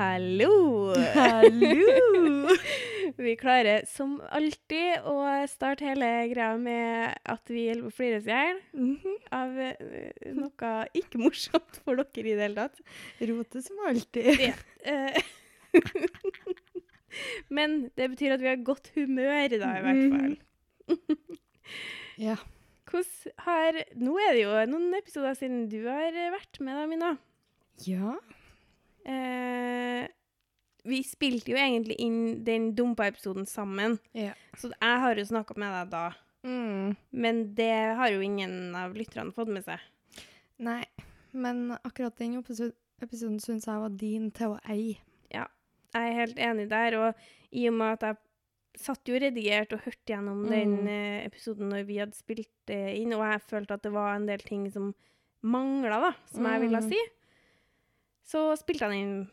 Hallo! Hallo! Vi klarer som alltid å starte hele greia med at vi holder på å flire oss i hjel Mhm. av eh, noe ikke morsomt for dere i det hele tatt. Rote som alltid. Ja. Eh, Men det betyr at vi har godt humør da, i hvert fall. Ja. Hvordan har Nå er det jo noen episoder siden du har vært med, da, Mina. Ja. Eh, vi spilte jo egentlig inn den Dumpa-episoden sammen, Ja. så jeg har jo snakka med deg da. Mm. Men det har jo ingen av lytterne fått med seg. Nei, men akkurat den episoden, episoden syns jeg var din til å eie. Jeg er helt enig der, og i og med at jeg satt jo redigert og hørte gjennom den Mm. eh, episoden når vi hadde spilt det inn, og jeg følte at det var en del ting som mangla, da, som jeg ville Mm. si, så spilte jeg den inn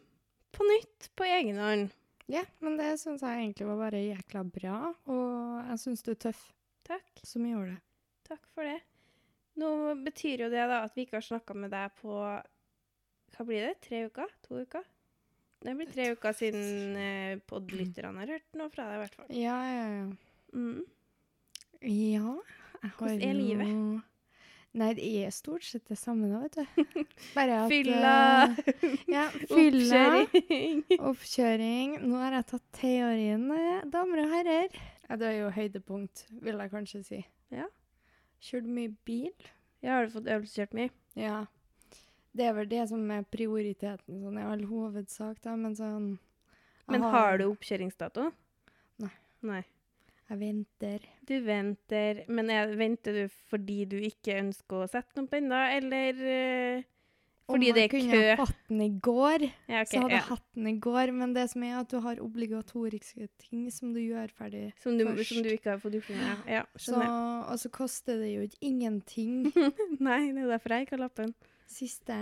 på nytt, på egen hånd. Ja, men det syns jeg egentlig var bare jækla bra, og jeg syns du er tøff Takk. som gjorde det. Takk for det. Nå betyr jo det da at vi ikke har snakka med deg på Hva blir det? Tre uker? To uker? Det blir tre uker siden eh, podlytterne har hørt noe fra deg, i hvert fall. Ja, ja, ja. Mm. Ja, jeg har Hvordan er livet? Nei, det er stort sett det samme da, vet du. Bare at Fylla! eh, Ja, fylla. Oppkjøring. Oppkjøring. Nå har jeg tatt teorien, eh, damer og herrer. Ja, det er jo høydepunkt, vil jeg kanskje si. Ja. Kjørt mye bil. Ja, har du fått øvelseskjørt mye? Ja. Det er vel det som er prioriteten, sånn i all hovedsak, da, men sånn Men har du oppkjøringsdato? Nei. Nei. Jeg venter. Du venter Men er, venter du fordi du ikke ønsker å sette den opp ennå, eller uh, fordi Om jeg er kunne kø? hatt den i går, Ja, okay, så hadde ja. jeg hatt den i går, men det som er at du har obligatoriske ting som du gjør ferdig. Som du, først. som du ikke har fått gjort ennå? Ja, Så, og så koster det jo ikke ingenting. Nei, det er derfor jeg ikke har lappen. Siste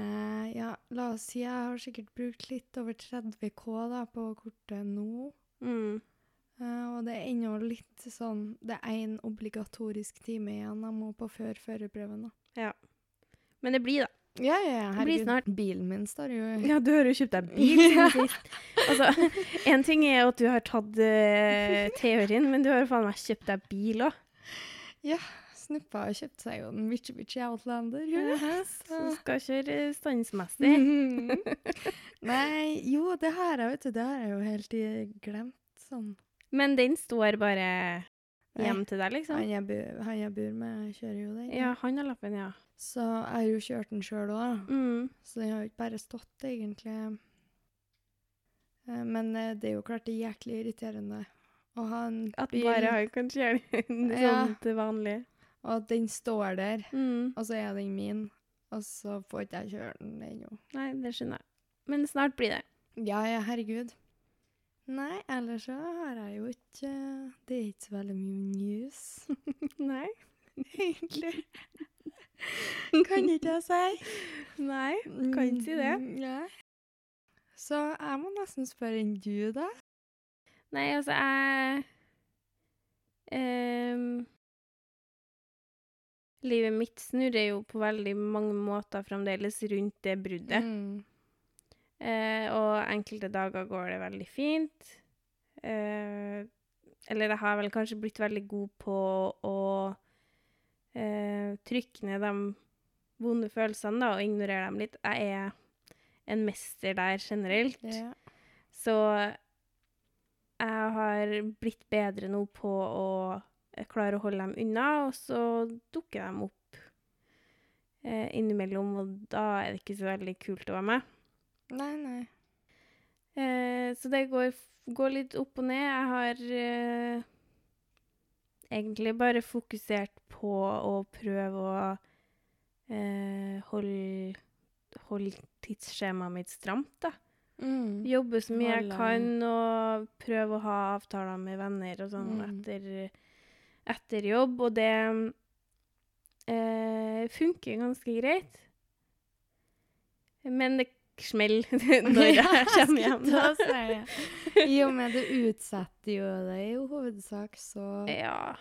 Ja, la oss si jeg har sikkert brukt litt over 30 K da på kortet nå. Mm. Eh, og det er ennå litt sånn Det er én obligatorisk time igjen jeg må på før førerprøven. da. Men det blir, da. Ja, ja, ja. Blir Herregud. snart. Bilen min står jo Ja, du har jo kjøpt deg bil siden sist. Altså, en ting er at du har tatt uh, teorien, men du har jo faen meg kjøpt deg bil òg. Snuppa og kjøpt seg jo en Mitsubishi Outlander. Så du skal kjøre standsmessig. Mhm. Nei, jo, det har jeg, vet du. Det har jeg jo helt glemt. Sånn. Men den står bare hjem til deg, liksom? Han jeg, bu- han jeg bor med, kjører jo den. Ja, han har lappen, ja. Så jeg har jo kjørt den sjøl òg. Mm. Så den har jo ikke bare stått, egentlig. Eh, Men eh, det er jo klart det er jæklig irriterende å ha en At bil, bare han kan kjøre den Ja. sånn til vanlig. og at den står der, Mm. og så er den min, og så får ikke jeg kjøre den ennå. Nei, det skjønner jeg. Men snart blir det. Ja, ja, herregud. Nei, ellers så har jeg jo ikke Det er ikke så veldig mye news, Nei. egentlig. kan ikke jeg si. Nei, kan ikke si det. Mm, Ja. Så jeg må nesten spørre enn du, da. Nei, altså, jeg um, Livet mitt snurrer jo på veldig mange måter fremdeles rundt det bruddet. Mm. Eh, og enkelte dager går det veldig fint. Eh, eller jeg har vel kanskje blitt veldig god på å eh, trykke ned de vonde følelsene da, og ignorere dem litt. Jeg er en mester der generelt. Ja. Så jeg har blitt bedre nå på å eh, klare å holde dem unna, og så dukker de opp eh, innimellom, og da er det ikke så veldig kult å være med. Nei, nei. Eh, så det går, går litt opp og ned. Jeg har eh, egentlig bare fokusert på å prøve å eh, holde, holde tidsskjemaet mitt stramt, da. Mm. Jobbe så mye jeg kan, og prøve å ha avtaler med venner og sånn Mm. etter, etter jobb, og det eh, funker ganske greit. Men det smeller når jeg kommer hjem. I og med det utsetter jo det i hovedsak, så Ja,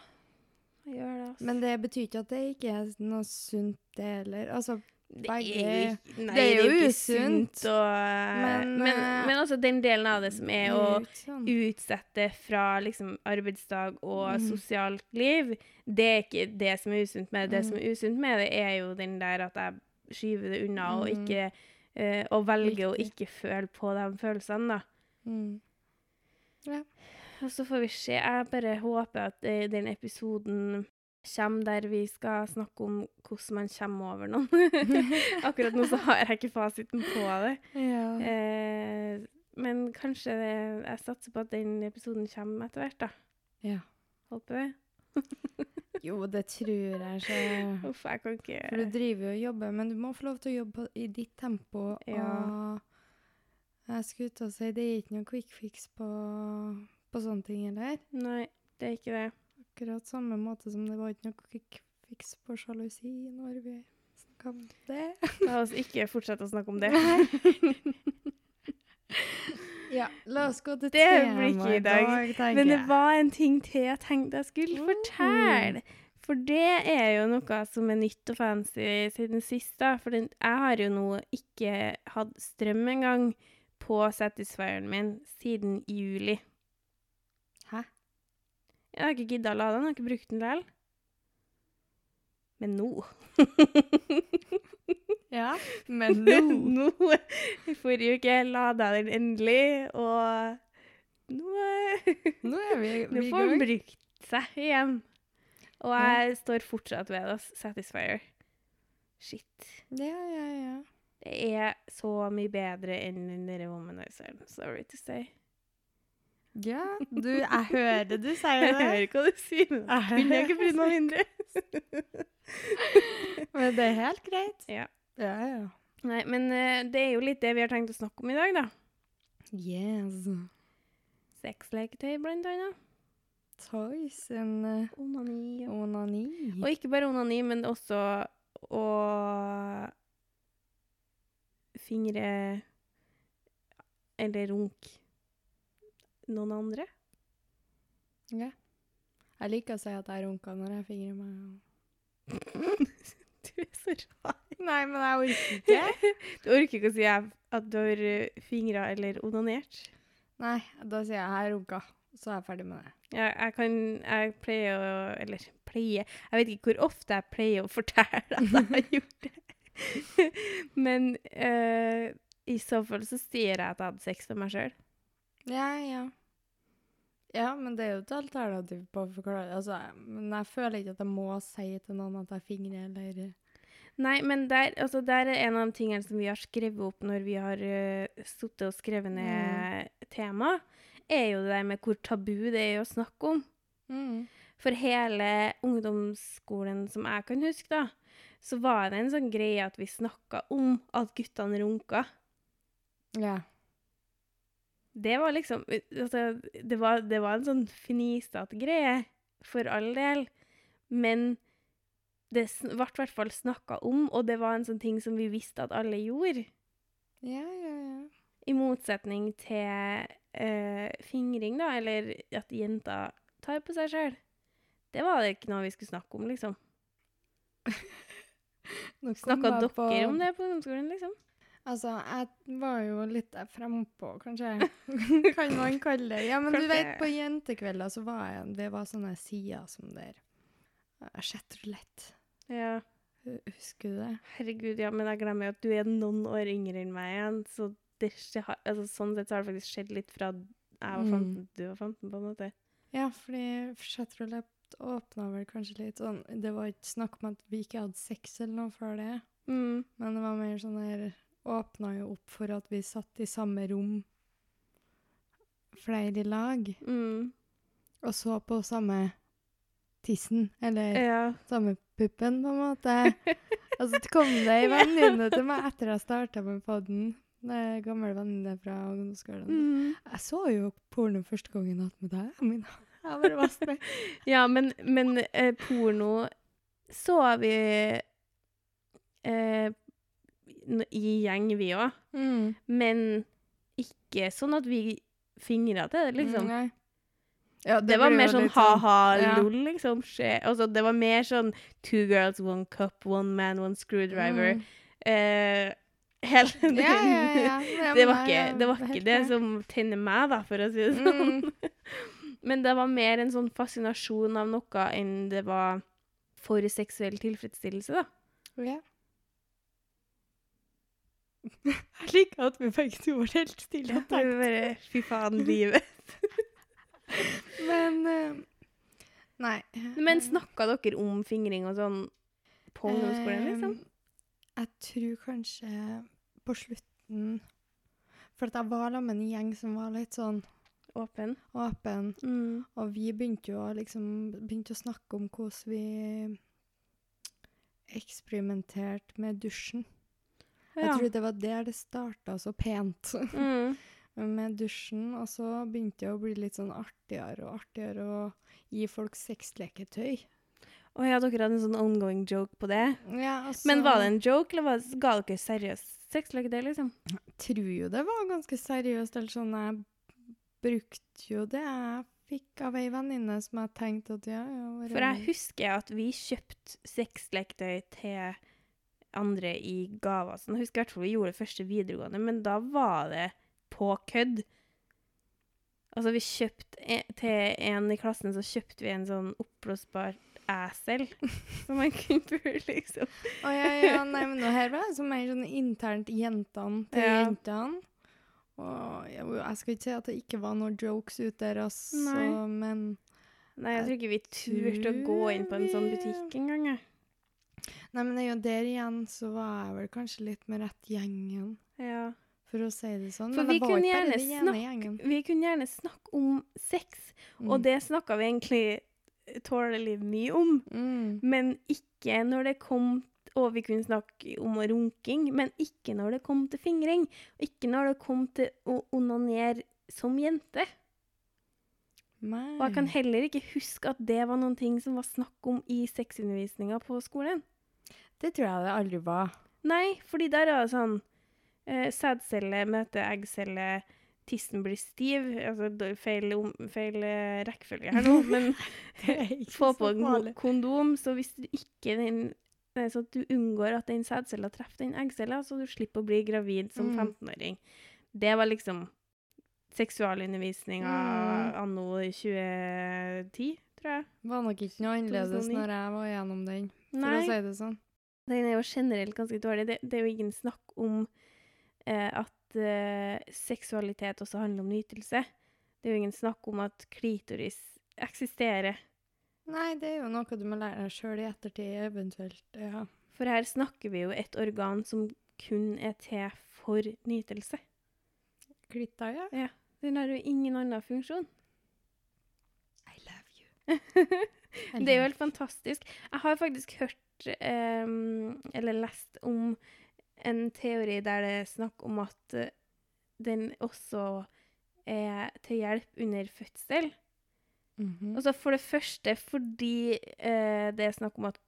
jeg gjør det, altså. Men det betyr ikke at det ikke er noe sunt, det heller. Altså, Det Begge- nei, det er jo usunt. Og, men, men, eh, men, også den delen av det som er å sånn. utsette fra liksom, arbeidsdag og mm. sosialt liv, det er ikke det som er usunt med det. Det som Mhm. er usunt med det, er jo den der at jeg skyver det unna og Mhm. ikke eh, Og velger å ikke føle på de følelsene, da. Mm. Og så får vi se. Jeg bare håper at eh, den episoden kommer der vi skal snakke om hvordan man kommer over noen. Akkurat nå så har jeg ikke fasiten på det. Ja. Eh, men kanskje det, jeg satser på at den episoden kommer etter hvert, da. ja. Håper det. Jo, det tror jeg Så. Uff, jeg kan ikke For du driver jo og jobber, men du må få lov til å jobbe i ditt tempo. Ja. Og jeg skulle ut og si det er ikke noe quick fix på, på sånne ting heller. Nei, det er ikke det. Akkurat samme måte som det var ikke noe quick fix på sjalusi når vi snakka om det. La oss ikke fortsette å snakke om det. Ja, la oss gå til Det temaet i dag. tenker Men det var en ting til jeg tenkte jeg skulle Mhm. fortelle. For det er jo noe som er nytt og fancy siden sist. da. For den, jeg har jo nå ikke hatt strøm engang på Satisfieren min siden juli. Hæ? Jeg har ikke gidda å lade den, jeg har ikke brukt den likevel. Men nå Ja, men nå nå I forrige uke lada jeg den endelig, og nå Nå vi, Nå vi i får den brukt seg igjen. Og jeg står fortsatt ved det. Satisfier. Shit. Ja, ja, ja. Det er så mye bedre enn den derre womanizeren. Sorry to say. Ja, du, jeg hører du sier Jeg det. hører hva du sier, jeg kunne ikke brydd meg mindre. Men det er helt greit. Ja. Ja, ja. Nei, men eh, det er jo litt det vi har tenkt å snakke om i dag, da. Yes. Sexleketøy, blant annet. Toys and uh, Onani. Onani. og ikke bare onani, men også å fingre eller runke noen andre. Ja. Jeg liker å si at jeg runker når jeg fingrer meg. Du er så rar. Nei, men jeg orker ikke. Du orker ikke å si at du har fingra eller onanert. Nei, da sier jeg jeg har runka. Så er jeg ferdig med det. Jeg, jeg kan Jeg pleier å Eller pleier Jeg vet ikke hvor ofte jeg pleier å fortelle at jeg har gjort det. Men eh, i så fall så sier jeg at jeg hadde sex med meg sjøl. Ja, ja. Ja, men det er jo et alternativ på å forklare. Altså, men jeg føler ikke at jeg må si til noen at jeg fingrer eller Nei, men der, altså, der er en av de tingene som vi har skrevet opp når vi har uh, sittet og skrevet ned tema, er jo det der med hvor tabu det er å snakke om. mm. For hele ungdomsskolen som jeg kan huske, da, så var det en sånn greie at vi snakka om at guttene runka. Ja. Det var liksom altså, det, var, det var en sånn fnisete greie, for all del. Men det ble i hvert fall snakka om, og det var en sånn ting som vi visste at alle gjorde. Ja, ja, ja. I motsetning til øh, fingring, da, eller at jenter tar på seg sjøl. Det var det ikke noe vi skulle snakke om, liksom. Snakka dere på- om det på ungdomsskolen, liksom? Altså, jeg var jo litt der frempå, kanskje. kan man kalle det. Ja, men du vet, på jentekvelder så var jeg Det var sånne sider som der uh, Chatroulette. Ja. Husker du det? Herregud, ja, men jeg glemmer jo at du er noen år yngre enn meg igjen, så det altså, sånn sett så har det faktisk skjedd litt fra jeg var 15 Mm. du var 15, på en måte. Ja, fordi Chatroulette åpna vel kanskje litt sånn Det var ikke snakk om at vi ikke hadde sex eller noe før det, Mm. men det var mer sånn her Åpna jo opp for at vi satt i samme rom, flere i lag, Mm. og så på samme tissen, eller Ja. samme puppen, på en måte. Og så kom det ei venninne til meg etter jeg starta med podden. En gammel venninne fra ungdomsskolen. Mm. Jeg så jo porno første gangen jeg med deg, Amina. Jeg bare var spent. ja, men, men eh, porno så vi eh, i gjeng, vi òg. Mm. Men ikke sånn at vi fingra til det, liksom. Nei. Ja, Det, var mer sånn litt ha-ha, ja. liksom. Skje. Altså, det var mer sånn two girls, one cup, one man, one screwdriver. Mm. eh, hele den Ja, ja, ja. Ja, det, var ikke, det var ikke det som tenner meg, da, for å si det sånn. Mm. Men det var mer en sånn fascinasjon av noe enn det var for seksuell tilfredsstillelse, da. Ja. Jeg liker at vi begge to var helt stille. Det var bare fy faen, livet. Men eh, Nei. Men snakka dere om fingring og sånn på ungdomsskolen, liksom? Eh, Jeg tror kanskje på slutten For jeg var sammen med en gjeng som var litt sånn Åpen? åpen. Mm. Og vi begynte jo liksom begynte å snakke om hvordan vi eksperimenterte med dusjen. Jeg tror det var der det starta så pent. Mm. Med dusjen, og så begynte det å bli litt sånn artigere og artigere å gi folk sexleketøy. Å ja, dere hadde en sånn ongoing joke på det? Ja, altså, Men var det en joke, eller var det, ga dere seriøst sexleketøy, liksom? Jeg tror jo det var ganske seriøst. Eller sånn, jeg brukte jo det jeg fikk av ei venninne som jeg tenkte at ja, ja For jeg husker at vi kjøpte sexleketøy til andre i gaver. Sånn. Jeg husker i hvert fall vi gjorde det første videregående, men da var det på kødd. Altså, vi kjøpte Til en i klassen så kjøpte vi en sånn oppblåsbar æsel som man kunne pule, liksom. Å ja, ja, nei, men nå her var det som mer sånn internt jentene til Ja. jentene. Og jeg, jeg skal ikke si at det ikke var noen jokes ute der, altså, Nei. men Nei, jeg tror ikke vi turte å gå inn på en sånn butikk engang. jeg. Nei, men det er jo der igjen så var jeg vel kanskje litt med rett gjengen, Ja. For å si det sånn. For vi det kunne gjerne snakke. Vi kunne gjerne snakke om sex, og Mm. det snakka vi egentlig tålelig mye om. Mm. Men ikke når det kom Og vi kunne snakke om runking, men ikke når det kom til fingring. Og ikke når det kom til å onanere som jente. Nei. Og jeg kan heller ikke huske at det var noen ting som var snakk om i sexundervisninga på skolen. Det tror jeg det aldri var. Nei, fordi der er det sånn eh, Sædcelle møter eggcelle, tissen blir stiv. Altså feil, feil eh, rekkefølge her nå, men Det få på en kondom, så hvis du ikke den Nei, så du unngår at den sædcella treffer den eggcella, så du slipper å bli gravid som Mm. 15-åring. Det var liksom seksualundervisninga Mm. anno 2010, tror jeg. Var nok ikke noe annerledes når jeg var gjennom den, for Nei. å si det sånn. Den er jo generelt ganske dårlig. Det, det er jo ingen snakk om eh, at eh, seksualitet også handler om nytelse. Det er jo ingen snakk om at klitoris eksisterer. Nei, det er jo noe du må lære deg sjøl i ettertid, eventuelt. Ja. For her snakker vi jo et organ som kun er til for nytelse. Klitta, ja. Den har jo ingen annen funksjon. I love you. Det er jo helt fantastisk. Jeg har faktisk hørt um, eller lest om en teori der det er snakk om at eh, den også er til hjelp under fødsel. Mhm. Altså for det første fordi eh, det er snakk om at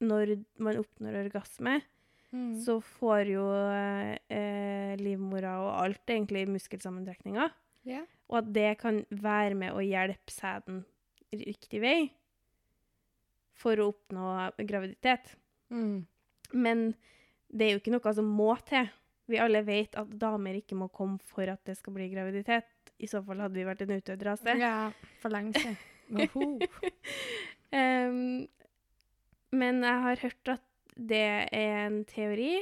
når man oppnår orgasme, Mm. så får jo eh, livmora og alt egentlig muskelsammentrekninger. Yeah. Og at det kan være med å hjelpe sæden riktig vei for å oppnå graviditet. Mm. Men det er jo ikke noe som må til. Vi alle vet at damer ikke må komme for at det skal bli graviditet. I så fall hadde vi vært en utdødd rase. ja, for lenge siden. um, men jeg har hørt at det er en teori,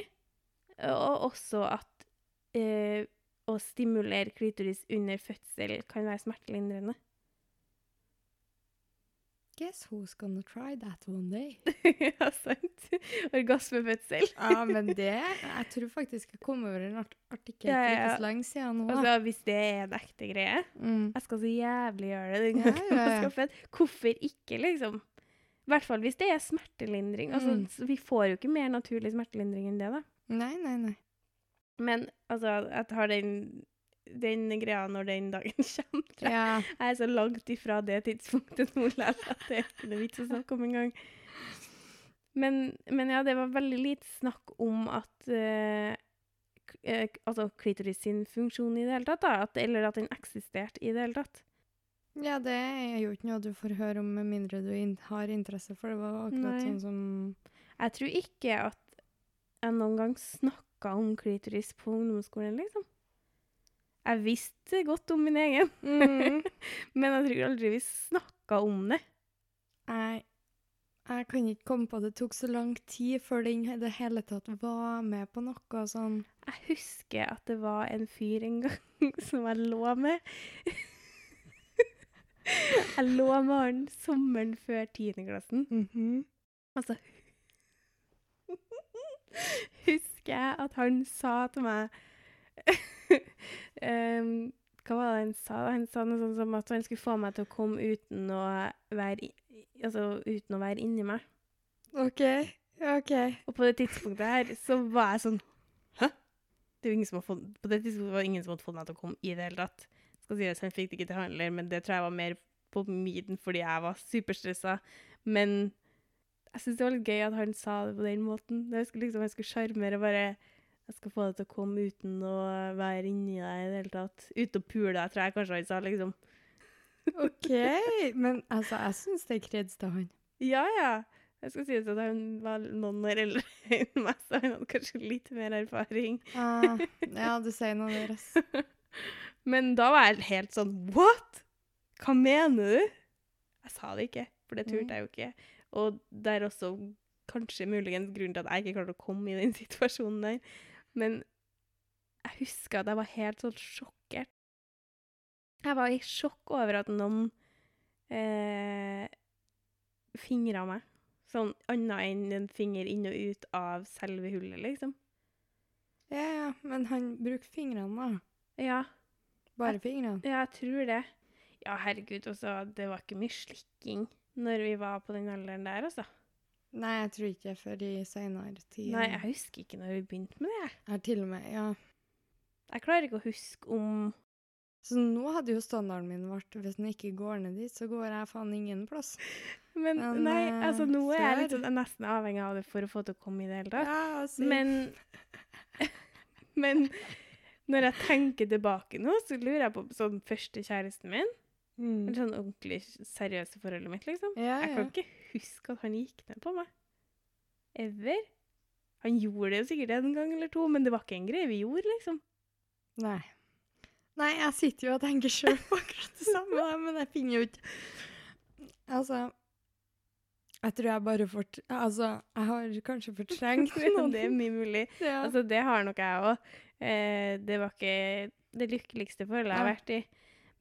og også at uh, å stimulere klitoris under fødsel kan være smertelindrende. Guess who's gonna try that one day? ja, sant. Orgasmefødsel. Ja, men det Jeg tror faktisk jeg kom over en art artikkel Ja, ja, så lenge siden nå. Altså, hvis det er en ekte greie. mm. Jeg skal så jævlig gjøre det. den gangen ja, ja, ja. Hvorfor ikke, liksom? I hvert fall hvis det er smertelindring. Altså, Mm. så vi får jo ikke mer naturlig smertelindring enn det, da. Nei, nei, nei. Men altså, jeg har den, den greia når den dagen kommer. Ja. Jeg er så langt ifra det tidspunktet nå at det er ikke noe vits å snakke om engang. Men, men ja, det var veldig lite snakk om at uh, Altså klitoris sin funksjon i det hele tatt, da. At, eller at den eksisterte i det hele tatt. ja, det er jo ikke noe du får høre om med mindre du in har interesse for det. var akkurat Nei. sånn som Jeg tror ikke at jeg noen gang snakka om klitoris på ungdomsskolen, liksom. Jeg visste godt om min egen, Mm. men jeg tror aldri vi snakka om det. Jeg, jeg kan ikke komme på at det tok så lang tid før den i det hele tatt var med på noe sånn. Jeg husker at det var en fyr en gang som jeg lå med. jeg lå med han sommeren før tiendeklassen. Altså Husker jeg at han sa til meg Ehm, Hva var det han sa? Han sa noe sånt som at han skulle få meg til å komme uten å være, i- altså, uten å være inni meg. OK. OK. Og på det tidspunktet her så var jeg sånn Hæ? Det var ingen som fått, på det tidspunktet var det ingen som hadde fått meg til å komme i det hele tatt. Skal sies, Han fikk det ikke til handler, men det tror jeg var mer på min fordi jeg var superstressa. Men jeg syns det var litt gøy at han sa det på den måten. Jeg skulle liksom, jeg skulle sjarmere og bare Jeg skal få deg til å komme uten å være inni deg i det hele tatt. Ute og pule deg, tror jeg kanskje han sa, liksom. OK. Men altså, jeg syns det er kreds til han. Ja, ja. Jeg skal si at han var noen år eldre enn meg, så han hadde kanskje litt mer erfaring. Ah, ja, du sier noe der, ass. Men da var jeg helt sånn What?! Hva mener du? Jeg sa det ikke, for det turte Mm. jeg jo ikke. Og det er også kanskje muligens grunnen til at jeg ikke klarte å komme i den situasjonen der. Men jeg husker at jeg var helt sånn sjokkert. Jeg var i sjokk over at noen eh, fingra meg. Sånn annet enn en finger inn og ut av selve hullet, liksom. Ja, ja, men han brukte fingrene, da. Ja. Bare fingrene. Ja, jeg tror det. Ja, herregud, altså, det var ikke mye slikking når vi var på den alderen der, altså. Nei, jeg tror ikke før i seinere tid. Nei, jeg husker ikke når vi begynte med det. jeg. Har til og med, ja. Jeg klarer ikke å huske om Så nå hadde jo standarden min vært hvis den ikke går ned dit, så går jeg faen ingen plass. Men, Men, nei, eh, altså nå er jeg litt sånn, jeg nesten avhengig av det for å få til å komme i det hele tatt. Ja, altså. Men Men når jeg tenker tilbake nå, så lurer jeg på sånn første kjæresten min. Mm. Eller sånn ordentlig seriøse forholdet mitt, liksom. Ja, Jeg ja. kan ikke huske at han gikk ned på meg. Ever. Han gjorde det jo sikkert en gang eller to, men det var ikke en greie vi gjorde, liksom. Nei. Nei, jeg sitter jo og tenker sjøl på akkurat det samme, men jeg finner jo ikke Altså Jeg tror jeg bare fort... Altså, jeg har kanskje fortrengt noen det er mye mulig. Ja. Altså, det har nok jeg òg. Eh, det var ikke det lykkeligste forholdet jeg har vært i.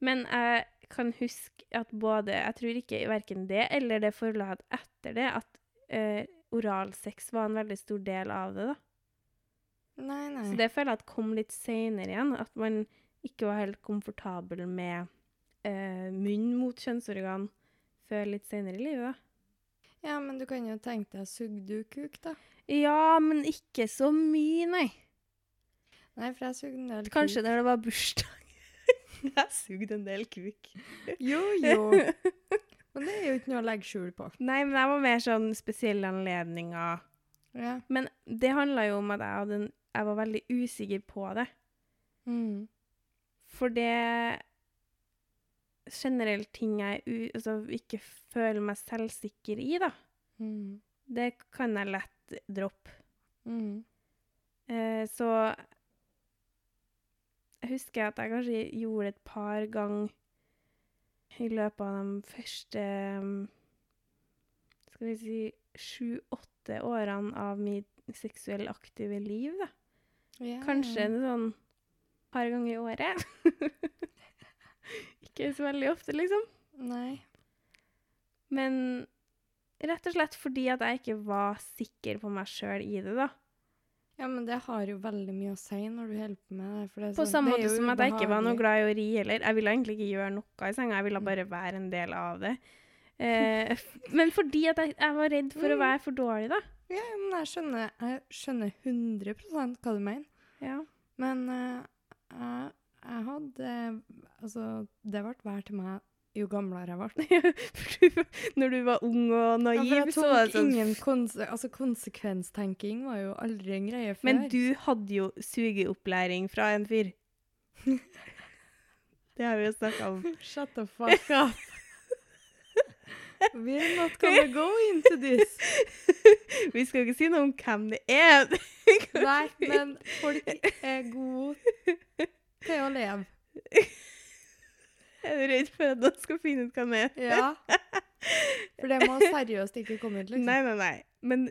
Men jeg kan huske at både Jeg tror ikke verken det eller det hadde etter det, at uh, oralsex var en veldig stor del av det. da. Nei, nei. Så det føler jeg at kom litt seinere igjen. At man ikke var helt komfortabel med uh, munn mot kjønnsorgan før litt seinere i livet. da. Ja, men du kan jo tenke deg sugde du kuk, da? Ja, men ikke så mye, nei. Nei, for jeg sugde en del Kanskje når det var bursdag. jeg sugde en del kuk. Jo, jo. Men det er jo ikke noe å legge skjul på. Nei, men jeg var mer sånn spesielle anledninger. Ja. Men det handla jo om at jeg, hadde en, jeg var veldig usikker på det. Mm. For det generelt ting jeg u, altså, ikke føler meg selvsikker i, da. Mm. Det kan jeg lett droppe. Mm. Eh, så jeg husker at jeg kanskje gjorde det et par ganger i løpet av de første um, Skal vi si sju-åtte årene av mitt seksuelt aktive liv, da. Yeah. Kanskje en sånn par ganger i året. Ikke så veldig ofte, liksom. Nei. Men rett og slett fordi at jeg ikke var sikker på meg sjøl i det, da. Ja, men det har jo veldig mye å si når du holder på med det. Det På sånn- samme måte som at jeg ikke var noe glad i å ri heller. Jeg ville egentlig ikke gjøre noe i senga, jeg ville Mm. bare være en del av det. Eh, men fordi at jeg, jeg var redd for å Mm. være for dårlig, da. Ja, men jeg skjønner, jeg skjønner 100 hva du mener. Ja. Men uh, jeg, jeg hadde Altså, det ble vær til meg jo gamlere jeg ble. Når du var ung og naiv, ja, så var det sånn ingen konse altså, konsekvenstenking var jo aldri en greie før. Men du hadde jo sugeopplæring fra en fyr. Det har vi jo snakka om. Shut the fuck up. We're not gonna go into this. Vi skal ikke si noe om hvem det er. Nei, men folk er gode til å leve. Er redd for at noen skal finne ut hva det er? Ja. For det må seriøst ikke komme ut, liksom. Nei, nei, nei. Men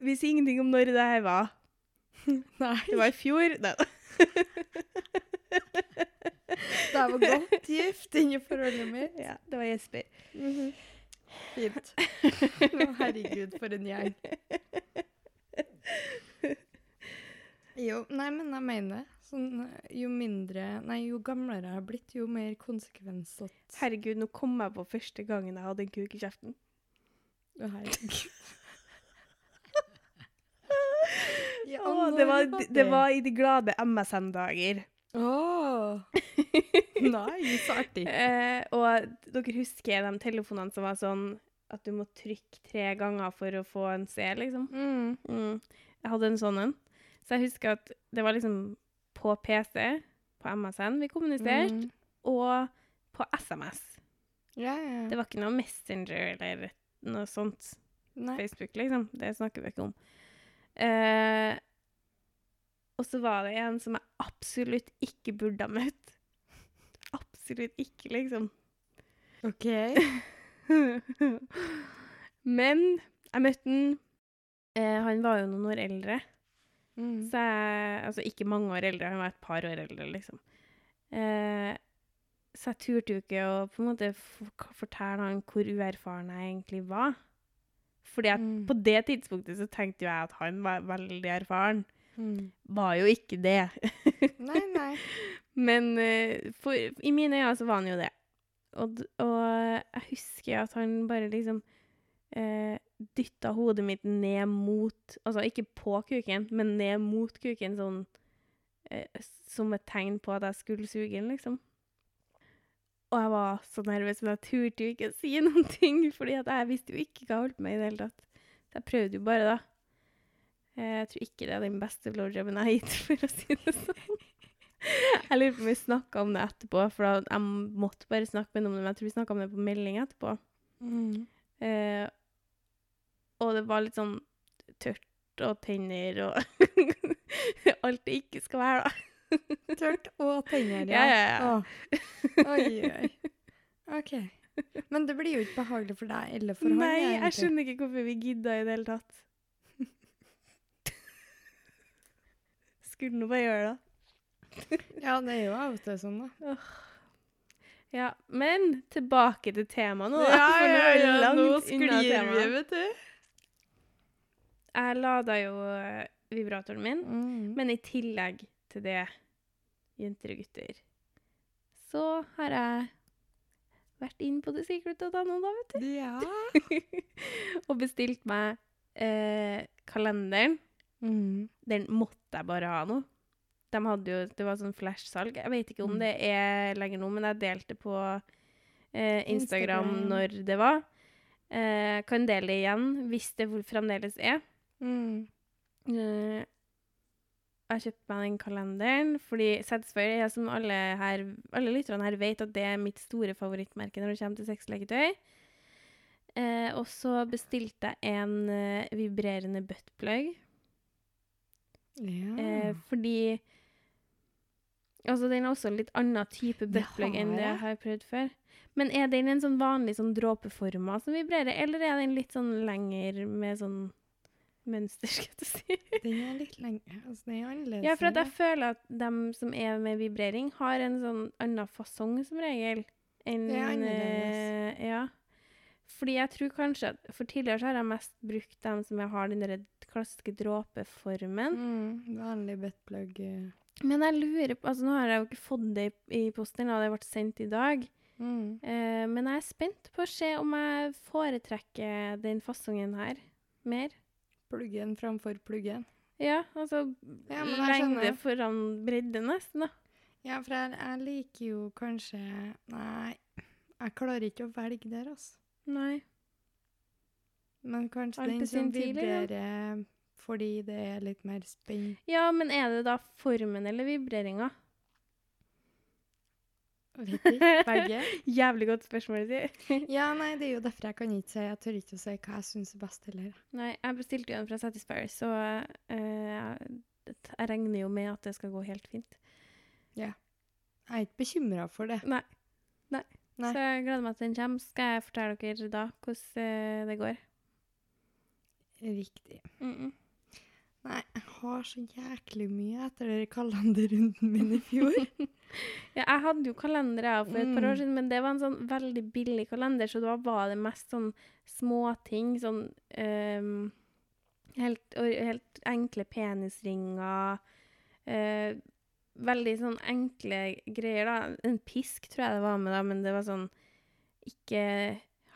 vi sier ingenting om når det her var. Nei. Det var i fjor. Nei. da. Det var godt gift inni forholdet mitt. Ja, det var Jesper. Fint. Å, Herregud, for en gjeng. Jo, nei, men jeg mener det. Sånn, jo mindre Nei, jo gamlere jeg har blitt, jo mer konsekvensete. Herregud, nå kom jeg på første gangen jeg hadde en kuk i kjeften. Å, herregud. Ja, Åh, det, var, det var i de glade MSN-dager. Nei, så artig. Eh, og dere husker de telefonene som var sånn at du må trykke tre ganger for å få en C, liksom? Mm. Mm. Jeg hadde en sånn en. Så jeg husker at det var liksom på PC, på MSN, vi kommuniserte, Mm. og på SMS. Ja, ja. Det var ikke noe Messenger eller noe sånt. Nei. Facebook, liksom. Det snakker vi ikke om. Eh, og så var det en som jeg absolutt ikke burde ha møtt. Absolutt ikke, liksom. OK. Men jeg møtte han. Eh, han var jo noen år eldre. Mm. Så jeg, altså ikke mange år eldre, han var et par år eldre, liksom. Eh, så jeg turte jo ikke å på en måte fortelle han hvor uerfaren jeg egentlig var. Fordi at Mm. på det tidspunktet så tenkte jo jeg at han var veldig erfaren. Mm. Var jo ikke det. Nei, nei. Men eh, for, i mine øyne så var han jo det. Og, og jeg husker at han bare liksom eh, dytta hodet mitt ned mot Altså ikke på kuken, men ned mot kuken, sånn eh, som et tegn på at jeg skulle suge den, liksom. Og jeg var så nervøs, men jeg turte jo ikke å si noen ting, fordi jeg visste jo ikke hva jeg holdt på med i det hele tatt. Så jeg prøvde jo bare, da. Eh, Jeg tror ikke det er den beste blowjoben jeg har gitt, for å si det sånn. Jeg lurer på om vi snakka om det etterpå, for jeg måtte bare snakke med noen. Men jeg tror vi snakka om det på melding etterpå. Mm. Eh, og det var litt sånn tørt og tenner og alt det ikke skal være, da. Tørt og tenner, Ja, ja, ja. Åh. Oi, oi. OK. Men det blir jo ikke behagelig for deg eller for han. Nei, jeg skjønner ikke hvorfor vi gidda i det hele tatt. Skulle nå bare gjøre det. Ja, det er jo av og til sånn, da. Ja, men tilbake til temaet nå, da. ja, nå sklir vi vet du. Jeg lada jo eh, vibratoren min, Mm. men i tillegg til det, jenter og gutter, så har jeg vært inn på The Secret.no, da, vet du. Ja. og bestilt meg eh, kalenderen. Mm. Den måtte jeg bare ha nå. De hadde jo, Det var sånn flash-salg. Jeg vet ikke om Mm. det er lenger nå, men jeg delte på eh, Instagram, Instagram. når det var. Eh, kan dele det igjen hvis det fremdeles er. Mm. Eh, jeg har kjøpt meg den kalenderen, fordi Satisfyer er som alle, her, alle lytterne her vet at det er mitt store favorittmerke når det kommer til sexleketøy. Eh, og så bestilte jeg en eh, vibrerende buttplug. Ja. Eh, fordi Altså, den er også en litt annen type buttplug enn det jeg. har prøvd før. Men er den en sånn vanlig sånn dråpeforma som vibrerer, eller er den litt sånn lenger med sånn mønster, skal jeg si? Den er litt lengre. Altså, den er annerledes. Ja, for jeg føler at dem som er med vibrering, har en sånn annen fasong som regel. Enn Det er annerledes. eh, ja. Fordi jeg tror kanskje at For tidligere har jeg mest brukt dem som jeg har den der klassiske dråpeformen. Mm, vanlig buttplug. eh. Men jeg lurer på Altså, nå har jeg jo ikke fått det i, posten, og det ble sendt i dag. Mm. Uh, men jeg er spent på å se om jeg foretrekker den fasongen her mer. Pluggen framfor pluggen. Ja, altså Ja, lengde foran bredde, nesten, da. Ja, for jeg, jeg liker jo kanskje Nei, jeg klarer ikke å velge der, altså. Nei. Men kanskje Alt den som vibrerer liksom. vibrerer fordi det er litt mer spenn. Ja, men er det da formen eller vibreringa? Vet ikke. Jævlig godt spørsmål. Ja, nei, det er jo derfor jeg kan ikke si Jeg tør ikke å si hva jeg syns er best heller. Nei, jeg bestilte jo en fra Satisfyer, så uh, jeg regner jo med at det skal gå helt fint. Ja. Jeg er ikke bekymra for det. Nei. Nei. Nei. Så jeg gleder meg til den kommer. Skal jeg fortelle dere da hvordan eh, det går? Riktig. Mm -mm. Nei, jeg har så jæklig mye etter den kalenderrunden min i fjor. Ja, jeg hadde jo kalender jeg for et par år Mm. siden, men det var en sånn veldig billig kalender, så da var det mest sånn småting. Sånn um, helt, helt enkle penisringer. Uh, veldig sånn enkle greier, da. En pisk tror jeg det var med, da, men det var sånn ikke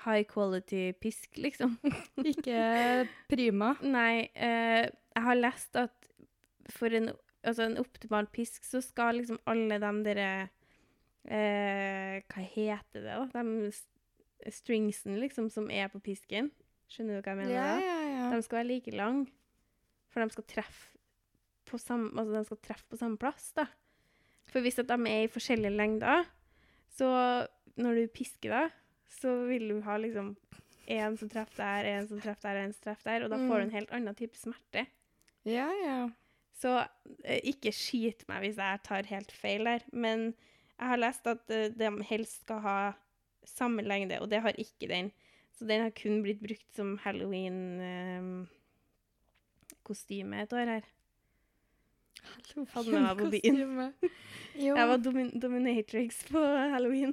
high quality pisk, liksom. ikke prima. Nei, eh, jeg har lest at for en, altså en optimal pisk, så skal liksom alle de derre eh, Hva heter det, da? De stringsen, liksom, som er på pisken. Skjønner du hva jeg mener? Ja, ja, ja. De skal være like lang, for de skal treffe på samme, altså de skal treffe på samme plass. da. For hvis at de er i forskjellige lengder, så når du pisker, da, så vil du ha liksom en som treffer der, en som treffer der, en som treffer der, og da får du Mm. en helt annen type smerte. Ja, ja. Så eh, ikke skyt meg hvis jeg tar helt feil der, men jeg har lest at eh, de helst skal ha samme lengde, og det har ikke den. Så den har kun blitt brukt som halloween-kostyme et år her. Hadde med meg på byen. Kostyme. Jeg var domin dominatrix på halloween.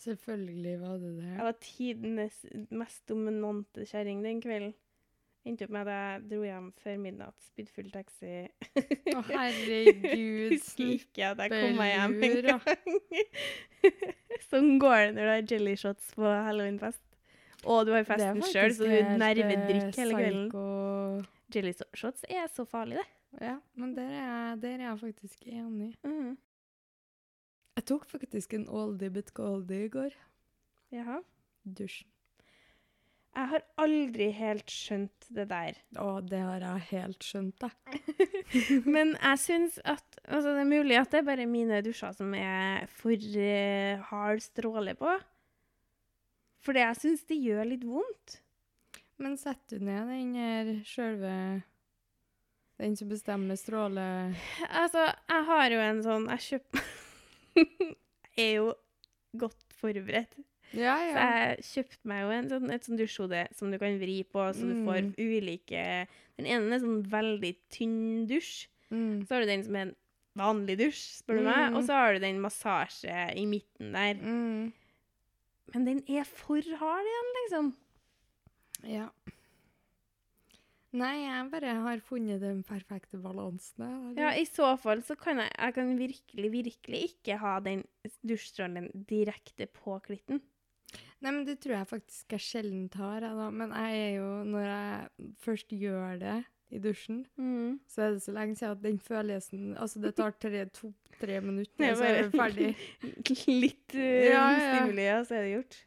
selvfølgelig var det det. Jeg var tidenes mest dominante kjerring den kvelden. Endte opp med at jeg dro hjem før midnatt, spydde full taxi. Å, herregud. Husker ikke at jeg kom meg hjem en gang. sånn går det når du har jelly shots på halloweenfest. Og du har festen sjøl, så du helt, nervedrikker eh, hele kvelden. Jelly shots er så farlig, det. Ja, men der er, jeg, der er jeg faktisk enig. Mm. Jeg tok faktisk en oldie but goldie i går. Jaha. Dusjen. Jeg har aldri helt skjønt det der. Å, det har jeg helt skjønt, da. Men jeg syns at altså Det er mulig at det er bare mine dusjer som er for uh, hard stråle på. Fordi jeg syns det gjør litt vondt. Men setter du ned den her sjølve Den som bestemmer stråle... Altså, jeg har jo en sånn Jeg kjøper Jeg er jo godt forberedt. Ja, Så ja. jeg kjøpte meg jo en sånn, et sånn dusjhode som du kan vri på, så du får Mm. ulike Den ene er sånn veldig tynn dusj. Mm. Så har du den som er en vanlig dusj, spør du meg. Mm. Og så har du den massasje i midten der. Mm. Men den er for hard igjen, liksom. Ja. Nei, jeg bare har funnet den perfekte balansen. Eller? Ja, I så fall så kan jeg, jeg kan virkelig, virkelig ikke ha den dusjstrålen direkte på klitten. Nei, men det tror jeg faktisk jeg sjelden tar, jeg da. Men jeg er jo, når jeg først gjør det i dusjen, så er det så lenge siden at den følelsen Altså, det tar tre- to-tre minutter, Det er så er det ferdig. Litt uh, Ja, ja. stimuli, og så er det gjort.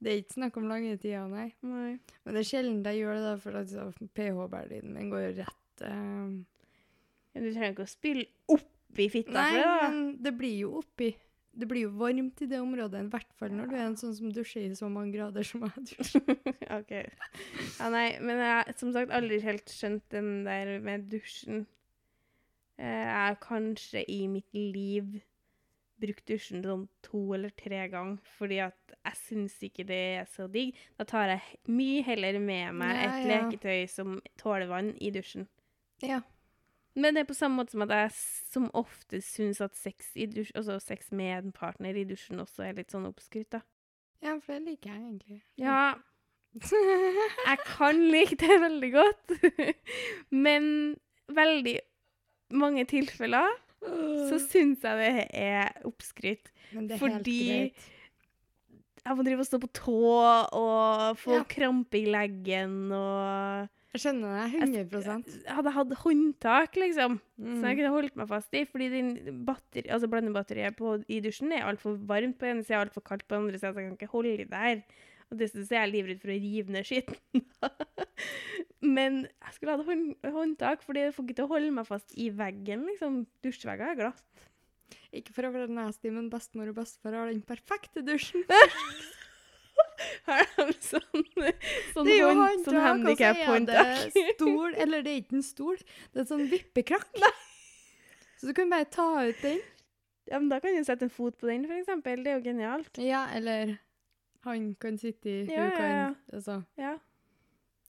Det er ikke snakk om lange tider, nei. Nei. Men det er sjelden jeg gjør det, da, for altså, pH-verdien min går jo rett uh... Ja, Du trenger ikke å spille oppi fitta Nei, for det, da. Nei, men det blir jo oppi. Det blir jo varmt i det området, i hvert fall når du er en sånn som dusjer i så mange grader som jeg dusjer. OK. Ja, nei, men jeg har som sagt aldri helt skjønt den der med dusjen. Eh, Jeg har kanskje i mitt liv brukt dusjen sånn to eller tre ganger, fordi at jeg syns ikke det er så digg. Da tar jeg mye heller med meg Ja, et ja. leketøy som tåler vann, i dusjen. Ja. Men det er på samme måte som at jeg som oftest syns at sex, i dusj, altså sex med en partner i dusjen også er litt sånn oppskrytt, da. ja, for det liker jeg egentlig. Ja, jeg kan like det veldig godt, men veldig mange tilfeller så syns jeg det er oppskrytt. Men det er fordi- helt greit. Jeg må drive og stå på tå og få Ja. krampe i leggen og Jeg skjønner det 100 Jeg hadde hatt håndtak, liksom, som jeg mm. kunne holdt meg fast i. Fordi den batteri, altså blandebatteriet på, i dusjen er altfor varmt på ene sida og altfor kaldt på den andre sida, så jeg kan ikke holde i der. Og dessuten er jeg livredd for å rive ned skitten. Men jeg skulle hatt hånd, håndtak, fordi jeg får ikke til å holde meg fast i veggen, liksom. Dusjvegger er glatt. Ikke for å være nasty, men bestemor og bestefar har den perfekte dusjen. Har de sånn, sånn, Det er jo hånd, sånn og så er handikap-håndtak? stol, eller det er ikke en stol, det er en sånn vippekrakk. Så du kan bare ta ut den. Ja, men da kan du sette en fot på den, eksempel. Det er jo genialt. Ja, eller han kan sitte i, hun Ja, ja, kan ja. altså. Ja,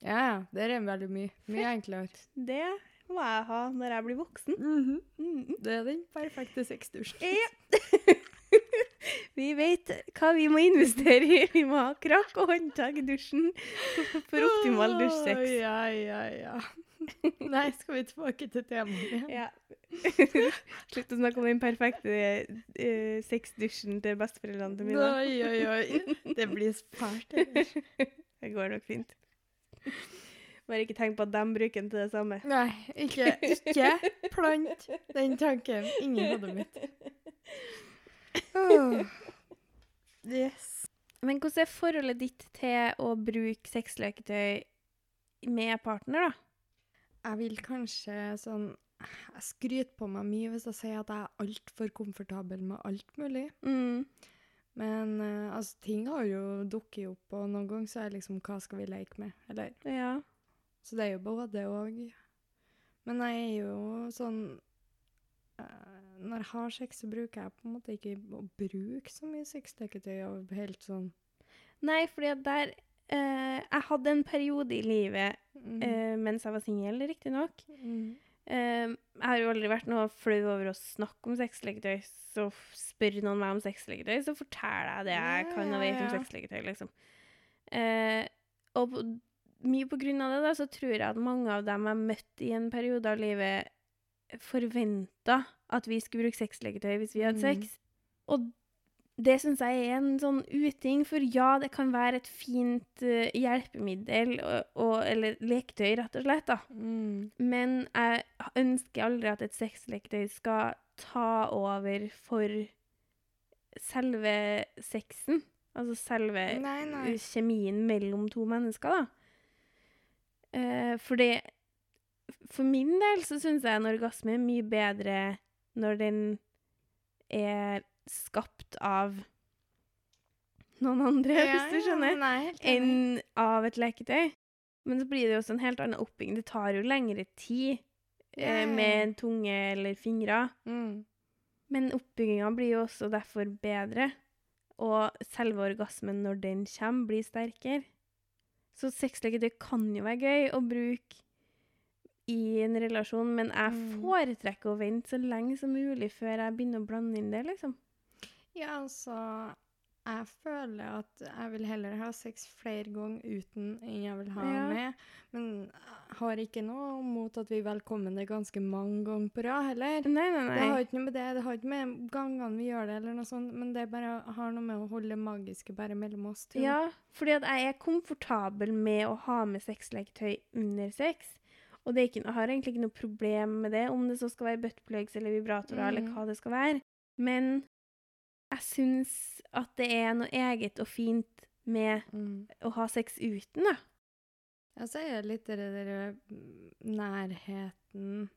Ja, ja, det er veldig mye. Mye enklere. det må jeg ha når jeg blir voksen. Mhm. Mhm. Det er den perfekte sexdusjen. Ja. Vi vet hva vi må investere i. Vi må ha krakk og håndtak i dusjen for optimal dusjsex. Ja, ja, ja. Nei, skal vi tilbake til temaet igjen? Ja. Slutt å snakke om den perfekte uh, sexdusjen til besteforeldrene til mine. Oi, oi, oi. Det blir spart. Det går nok fint. Bare ikke tenk på at de bruker den til det samme. Nei, ikke, ikke plant den tanken inni hodet mitt. Åh. Yes. Men hvordan er forholdet ditt til å bruke sexleketøy med partner, da? Jeg vil kanskje sånn Jeg skryter på meg mye hvis jeg sier at jeg er altfor komfortabel med alt mulig. Mm. Men uh, altså, ting har jo dukket opp, og noen ganger så er det liksom Hva skal vi leke med? Eller Ja. Så det er jo både og. Men jeg er jo sånn eh, Når jeg har sex, så bruker jeg på en måte ikke å bruke så mye sexleketøy. og helt sånn Nei, fordi at der eh, Jeg hadde en periode i livet mm. eh, mens jeg var singel, riktignok. mm. Eh, jeg har jo aldri vært noe flau over å snakke om sexleketøy. Så spør noen meg om sexleketøy, så forteller jeg det jeg Ja, kan og ja, vet om ja. sexleketøy, liksom. Eh, og på, mye på grunn av det, da, så tror jeg at mange av dem jeg møtte i en periode av livet, forventa at vi skulle bruke sexleketøy hvis vi hadde Mm. sex. Og det syns jeg er en sånn uting, for ja, det kan være et fint uh, hjelpemiddel, og, og, eller leketøy, rett og slett, da. Mm. Men jeg ønsker aldri at et sexleketøy skal ta over for selve sexen. Altså selve Nei, nei. kjemien mellom to mennesker, da. Uh, for det For min del så syns jeg en orgasme er mye bedre når den er skapt av noen andre, hvis du skjønner Nei, enn av et leketøy. Men så blir det jo også en helt annen oppbygging. Det tar jo lengre tid Ja, eh, med en tunge eller fingre. Mm. Men oppbygginga blir jo også derfor bedre. Og selve orgasmen når den kommer, blir sterkere. Så sexleketøy kan jo være gøy å bruke i en relasjon, men jeg Mm. foretrekker å vente så lenge som mulig før jeg begynner å blande inn det, liksom. Ja, altså Jeg føler at jeg vil heller ha sex flere ganger uten enn jeg vil ha Ja. med. Men jeg har ikke noe mot at vi er det ganske mange ganger på rad heller. Nei, nei, nei. Det har ikke noe med det, det har ikke med gangene vi gjør det, eller noe sånt, men det bare har noe med å holde det magiske bare mellom oss to. Ja, fordi at jeg er komfortabel med å ha med sexleketøy under sex. Og det er ikke, jeg har egentlig ikke noe problem med det, om det så skal være buttplugs eller vibratorer eller Mhm. hva det skal være. Men jeg syns at det er noe eget og fint med Mm. å ha sex uten, da. Ja, så er det litt det der mm, nærheten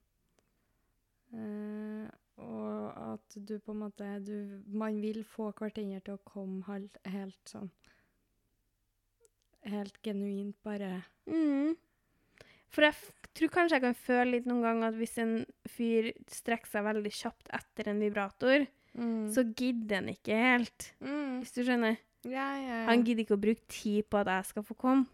eh, Og at du på en måte du, Man vil få hverandre til å komme helt, helt sånn Helt genuint, bare Mm. For jeg tror kanskje jeg kan føle litt noen ganger at hvis en fyr strekker seg veldig kjapt etter en vibrator, så gidder han ikke helt, mm. hvis du skjønner. Ja, ja, ja. Han gidder ikke å bruke tid på at jeg skal få komme.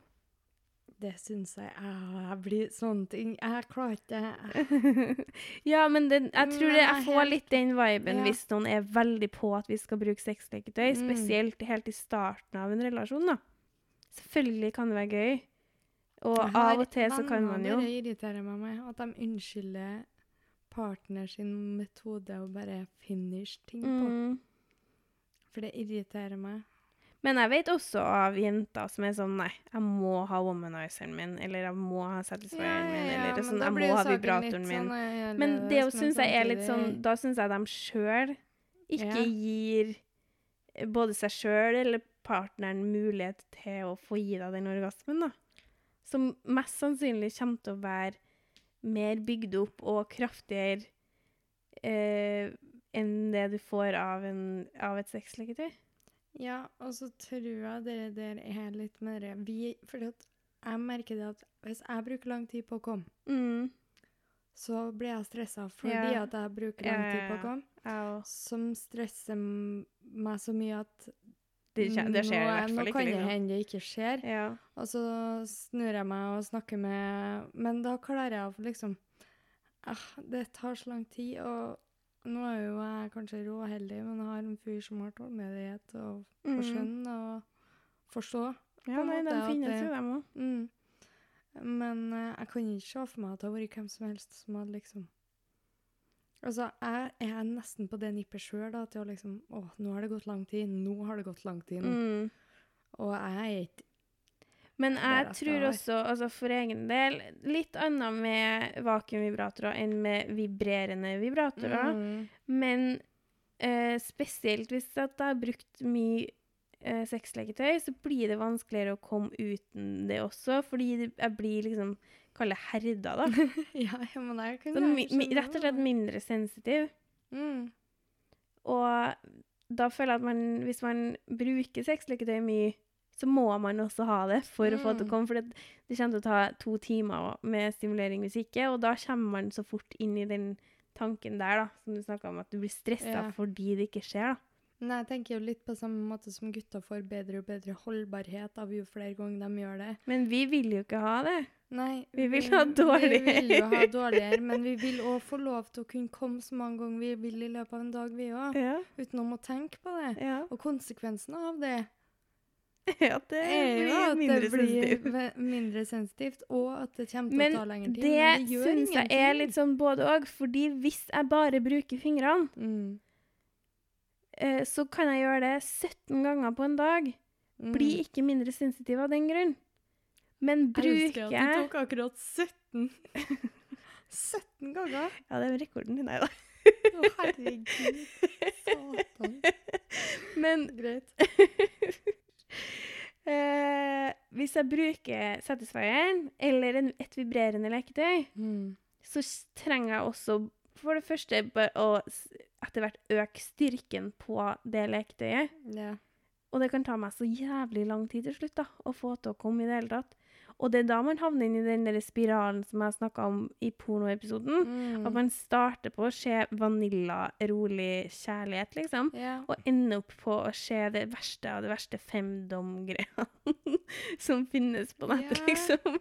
Det syns jeg Jeg blir sånne ting Jeg klarer ikke det. ja, men det, jeg tror det, jeg får litt den viben hvis noen er veldig på at vi skal bruke sexleketøy, Mm. spesielt helt i starten av en relasjon, da. Selvfølgelig kan det være gøy. Og av og til så kan man jo Det irriterer meg med at de unnskylder partner sin metode å bare finish ting på. mm. For det irriterer meg. Men jeg vet også av jenter som er sånn Nei, jeg må ha womanizeren min, eller jeg må ha satisfieren min, eller sånn, jeg må ha vibratoren min. sånn, Men det annerledes, syns jeg er litt sånn Da syns jeg de sjøl ikke Ja. gir eh, både seg sjøl eller partneren mulighet til å få gi deg den orgasmen, da. Som mest sannsynlig kommer til å være mer bygd opp og kraftigere eh, enn det du får av, en, av et sexleketøy. Ja, og så tror jeg det der er litt mer vi, fordi at jeg merker det at hvis jeg bruker lang tid på å komme, Mm. så blir jeg stressa fordi Ja. at jeg bruker lang tid på å komme. Ja, ja. Som stresser meg så mye at Det, det skjer i hvert fall ikke. nå kan det hende det ikke skjer. Ja. Og så snur jeg meg og snakker med Men da klarer jeg å liksom ah, Det tar så lang tid, og nå er jo jeg kanskje råheldig, men jeg har en fyr som har tålmodighet og, og Mm. skjønn og forstå. ja, nei, de finnes jo, dem òg. Mm. Men uh, jeg kan ikke se for meg at det har vært hvem som helst som hadde liksom Altså, jeg er nesten på det nippet sjøl, til å liksom Å, nå har det gått lang tid. Nå har det gått lang tid. Mm. Og jeg er ikke Men jeg tror også, altså for egen del, litt annet med vakuumvibratorer enn med vibrerende vibratorer. Mm. Men eh, spesielt hvis jeg har brukt mye eh, sexleketøy, så blir det vanskeligere å komme uten det også, fordi jeg blir liksom Kall det herda, da. ja, men jeg kan Så jeg skjønne rett og slett mindre sensitiv. Mm. Og da føler jeg at man, hvis man bruker sexleketøy mye, så må man også ha det for å få det til Mm. å komme. For det, det kommer til å ta to timer med stimulering hvis ikke, og da kommer man så fort inn i den tanken der, da, som du snakka om, at du blir stressa Ja. fordi det ikke skjer, da. Nei, jeg tenker jo litt på samme måte som gutter får bedre og bedre holdbarhet av jo flere ganger de gjør det. Men vi vil jo ikke ha det. Nei, Vi vil ha dårlig. Vi vil jo ha dårligere, men vi vil òg få lov til å kunne komme så mange ganger vi vil i løpet av en dag, vi òg. Ja. Uten å må tenke på det. Ja, Og konsekvensen av det ja det er jo at mindre det blir sensitivt. mindre sensitivt, og at det kommer til Men å ta lengre tid. det men det syns jeg er litt sånn både òg, fordi hvis jeg bare bruker fingrene, mm. eh, så kan jeg gjøre det 17 ganger på en dag. mm. Blir ikke mindre sensitiv av den grunn. Men Jeg husker at du tok akkurat 17 17 ganger! Ja, det er rekorden din, nei da. Å, herregud. Satan. Men Greit. eh, hvis jeg bruker Satisfyeren eller en, et vibrerende leketøy, Mm. så trenger jeg også for det første å etter hvert øke styrken på det leketøyet. Ja. Og det kan ta meg så jævlig lang tid til slutt da, å få til å komme i det hele tatt. Og det er da man havner inn i den der spiralen som jeg snakka om i pornoepisoden. Mm. At man starter på å se vanilla, rolig kjærlighet, liksom. Yeah. Og ender opp på å se det verste av det verste femdom-greia som finnes på nettet, yeah. liksom.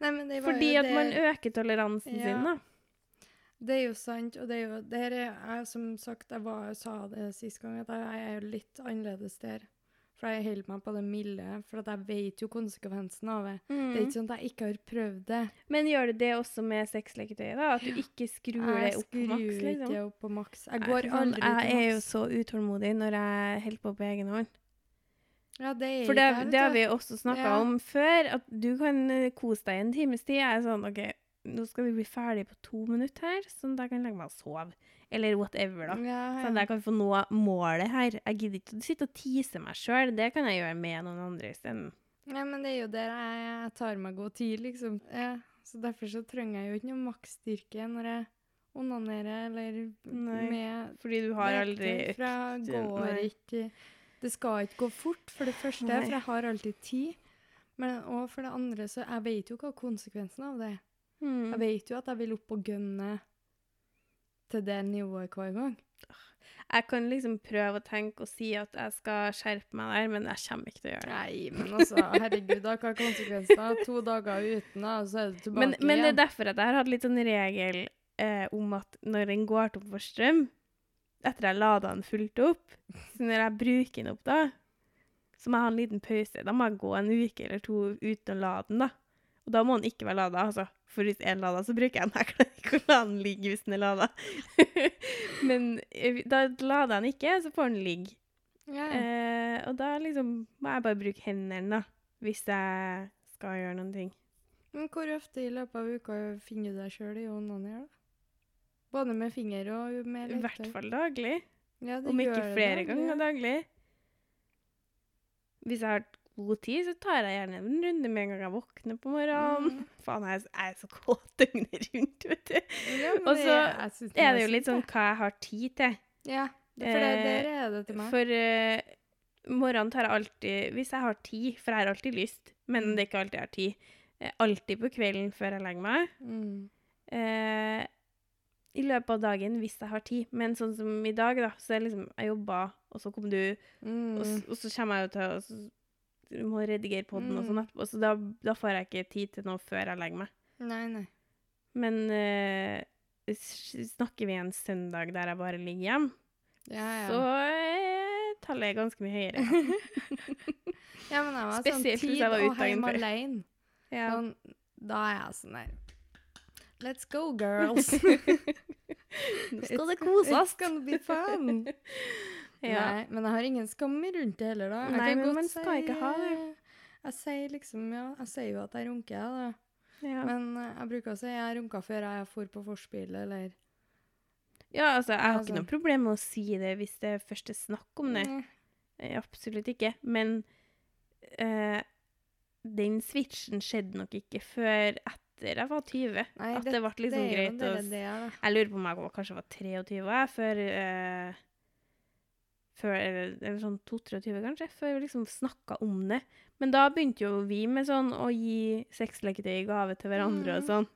Nei, men det Fordi at det, man øker toleransen yeah. sin, da. Det er jo sant, og det er jo det her er jeg, Som sagt, jeg var, sa det sist gang, at jeg, er litt annerledes der. For jeg holder meg på det milde, for at jeg vet jo konsekvensen av det. Det er Mm. ikke sånn at jeg ikke har prøvd det. Men gjør du det også med sexleketøyet, da? At du ikke skrur det opp på maks? skrur Liksom? ikke opp på maks. Jeg går jeg, aldri til Jeg er jo så utålmodig når jeg holder på på egen hånd. Ja, det er For det, jeg, det har vi også snakka Ja. om før, at du kan eh, kose deg en times tid. Jeg er sånn OK, nå skal vi bli ferdig på to minutter her, sånn at jeg kan legge meg og sove. Eller whatever, da. Ja, Sånn at ja. jeg kan få nå målet her. Jeg gidder ikke å sitte og tease meg sjøl. Det kan jeg gjøre med noen andre isteden. Ja, men det er jo der jeg, tar meg god tid, liksom. Ja, så derfor så trenger jeg jo ikke noe maksstyrke når jeg onanerer eller Nei, med Fordi du har aldri For går ikke Det skal ikke gå fort, for det første, Nei. for jeg har alltid tid. Men òg for det andre, så jeg vet jo hva konsekvensen av det er. Mm. Jeg vet jo at jeg vil opp og gunne til det nivået hver gang. Jeg kan liksom prøve å tenke og si at jeg skal skjerpe meg der, men jeg kommer ikke til å gjøre det. Nei, men altså, herregud, da, hva er konsekvensen? To dager uten, da, så er du tilbake Men, men det er derfor at jeg har hatt litt sånn regel eh, om at når den går tom for strøm, etter jeg lada den fullt opp, så når jeg bruker den opp da, så må jeg ha en liten pause. Da må jeg gå en uke eller to uten å lade den, da. Og da må den ikke være lada, altså. For hvis én lader, så bruker jeg den. Jeg klarer ikke å la den ligge hvis den er lada. Men eh, da lader jeg den ikke, så får den ligge. Ja. Eh, og da liksom må jeg bare bruke hendene, da. Hvis jeg skal gjøre noen ting. Men hvor ofte i løpet av uka finner du deg sjøl i onanere, da? Både med finger og med I hvert fall daglig. Ja, Om ikke det flere daglig, ganger ja. daglig. Hvis jeg har god tid, så tar jeg gjerne en runde med en gang jeg våkner på morgenen. Mm. Faen, jeg er, så kåt døgnet rundt, vet du. Ja, Og så Er det jo litt sånn hva jeg har tid til. Ja, for det, der er det til meg. For uh, morgenen tar jeg alltid Hvis jeg har tid, for jeg har alltid lyst, men Mm. det er ikke alltid jeg har tid. eh, Alltid på kvelden før jeg legger meg. Mm. eh, I løpet av dagen hvis jeg har tid. Men sånn som i dag, da, så er liksom Jeg jobba, og så kom du, Mm. og, og så kommer jeg jo til å du må redigere podden og sånn Mm. etterpå, så da, da får jeg ikke tid til noe før jeg legger meg. Nei, nei. Men uh, snakker vi en søndag der jeg bare ligger hjemme, Ja, ja. så uh, tallet ganske mye høyere. ja, men jeg var Spesielt sånn tid jeg var og hjemme alene. Ja. Sånn, da er jeg sånn der Let's go, girls. Nå skal det koses. It's gonna be fun. Ja. Nei, men jeg har ingen skam rundt det heller, da. Jeg Nei, men man skal ikke ha det. Jeg sier liksom, ja, jeg sier jo at jeg runker, jeg, da. Ja. Men eh, jeg bruker å si jeg runka før jeg for på vorspiel, eller ja, altså, jeg har Altså. ikke noe problem med å si det hvis det først er snakk om det. Mm. Eh, Absolutt ikke. Men uh, den switchen skjedde nok ikke før etter jeg var 20. Nei, at det ble liksom det er jo greit å ja. Jeg lurer på om jeg kanskje var 23 jeg, før eh, før, eller, eller sånn 22 kanskje, før vi liksom snakka om det. Men da begynte jo vi med sånn å gi sexleketøy i gave til hverandre og Mhm. sånn.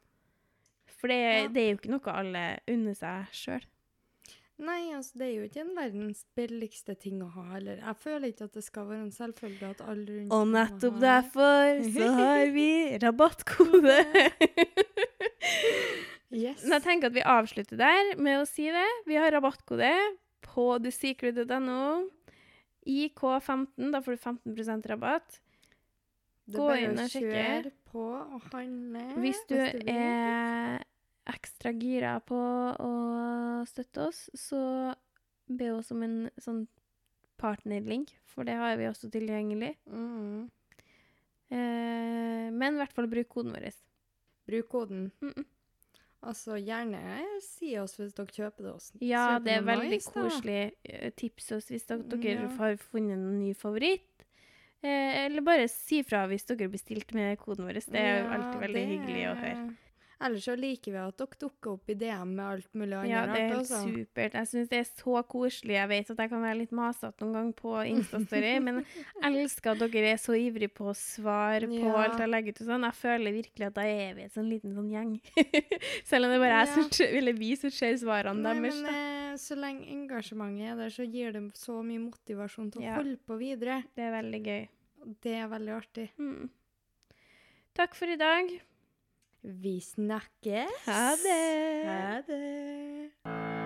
For det, Ja. det er jo ikke noe alle unner seg sjøl. Nei, altså, det er jo ikke en verdens billigste ting å ha heller. Jeg føler ikke at det skal være en selvfølge at alle rundt Og nettopp derfor så har vi rabattkode. Yes. Men jeg tenker at vi avslutter der med å si det. Vi har rabattkode på thesecret.no. IK15, da får du 15% rabatt. Det gå inn og sjekke. på og handle. Hvis du vil. er ekstra gira på å støtte oss, så be oss om en sånn partnerlink, for det har vi også tilgjengelig. mm. Eh, men i hvert fall bruk koden vår. Bruk koden. Mm -mm. Altså, gjerne si oss hvis dere kjøper det Også. Ja, kjøper det er veldig nice, koselig. Eh, Tips oss hvis dere, dere Ja. har funnet en ny favoritt. Eh, eller bare si fra hvis dere bestilte med koden vår. Det er jo alltid veldig det hyggelig å høre. Er- Ellers så liker vi at dere dukker opp i DM med alt mulig annet Ja, det er helt supert. Jeg syns det er så koselig. Jeg vet at jeg kan være litt masete noen gang på Instastory, men jeg elsker at dere er så ivrige på å svare på Ja. alt jeg legger ut og sånn. Jeg føler virkelig at da er vi en sånn liten sånn gjeng. Selv om det bare er som Ja. ser- eller vi som ser svarene deres. men eh, så lenge engasjementet er der, så gir det så mye motivasjon til å Ja. holde på videre. Det er veldig gøy. Det er veldig artig. Mm. Takk for i dag. Vi snakkes. Ha det. Ha det.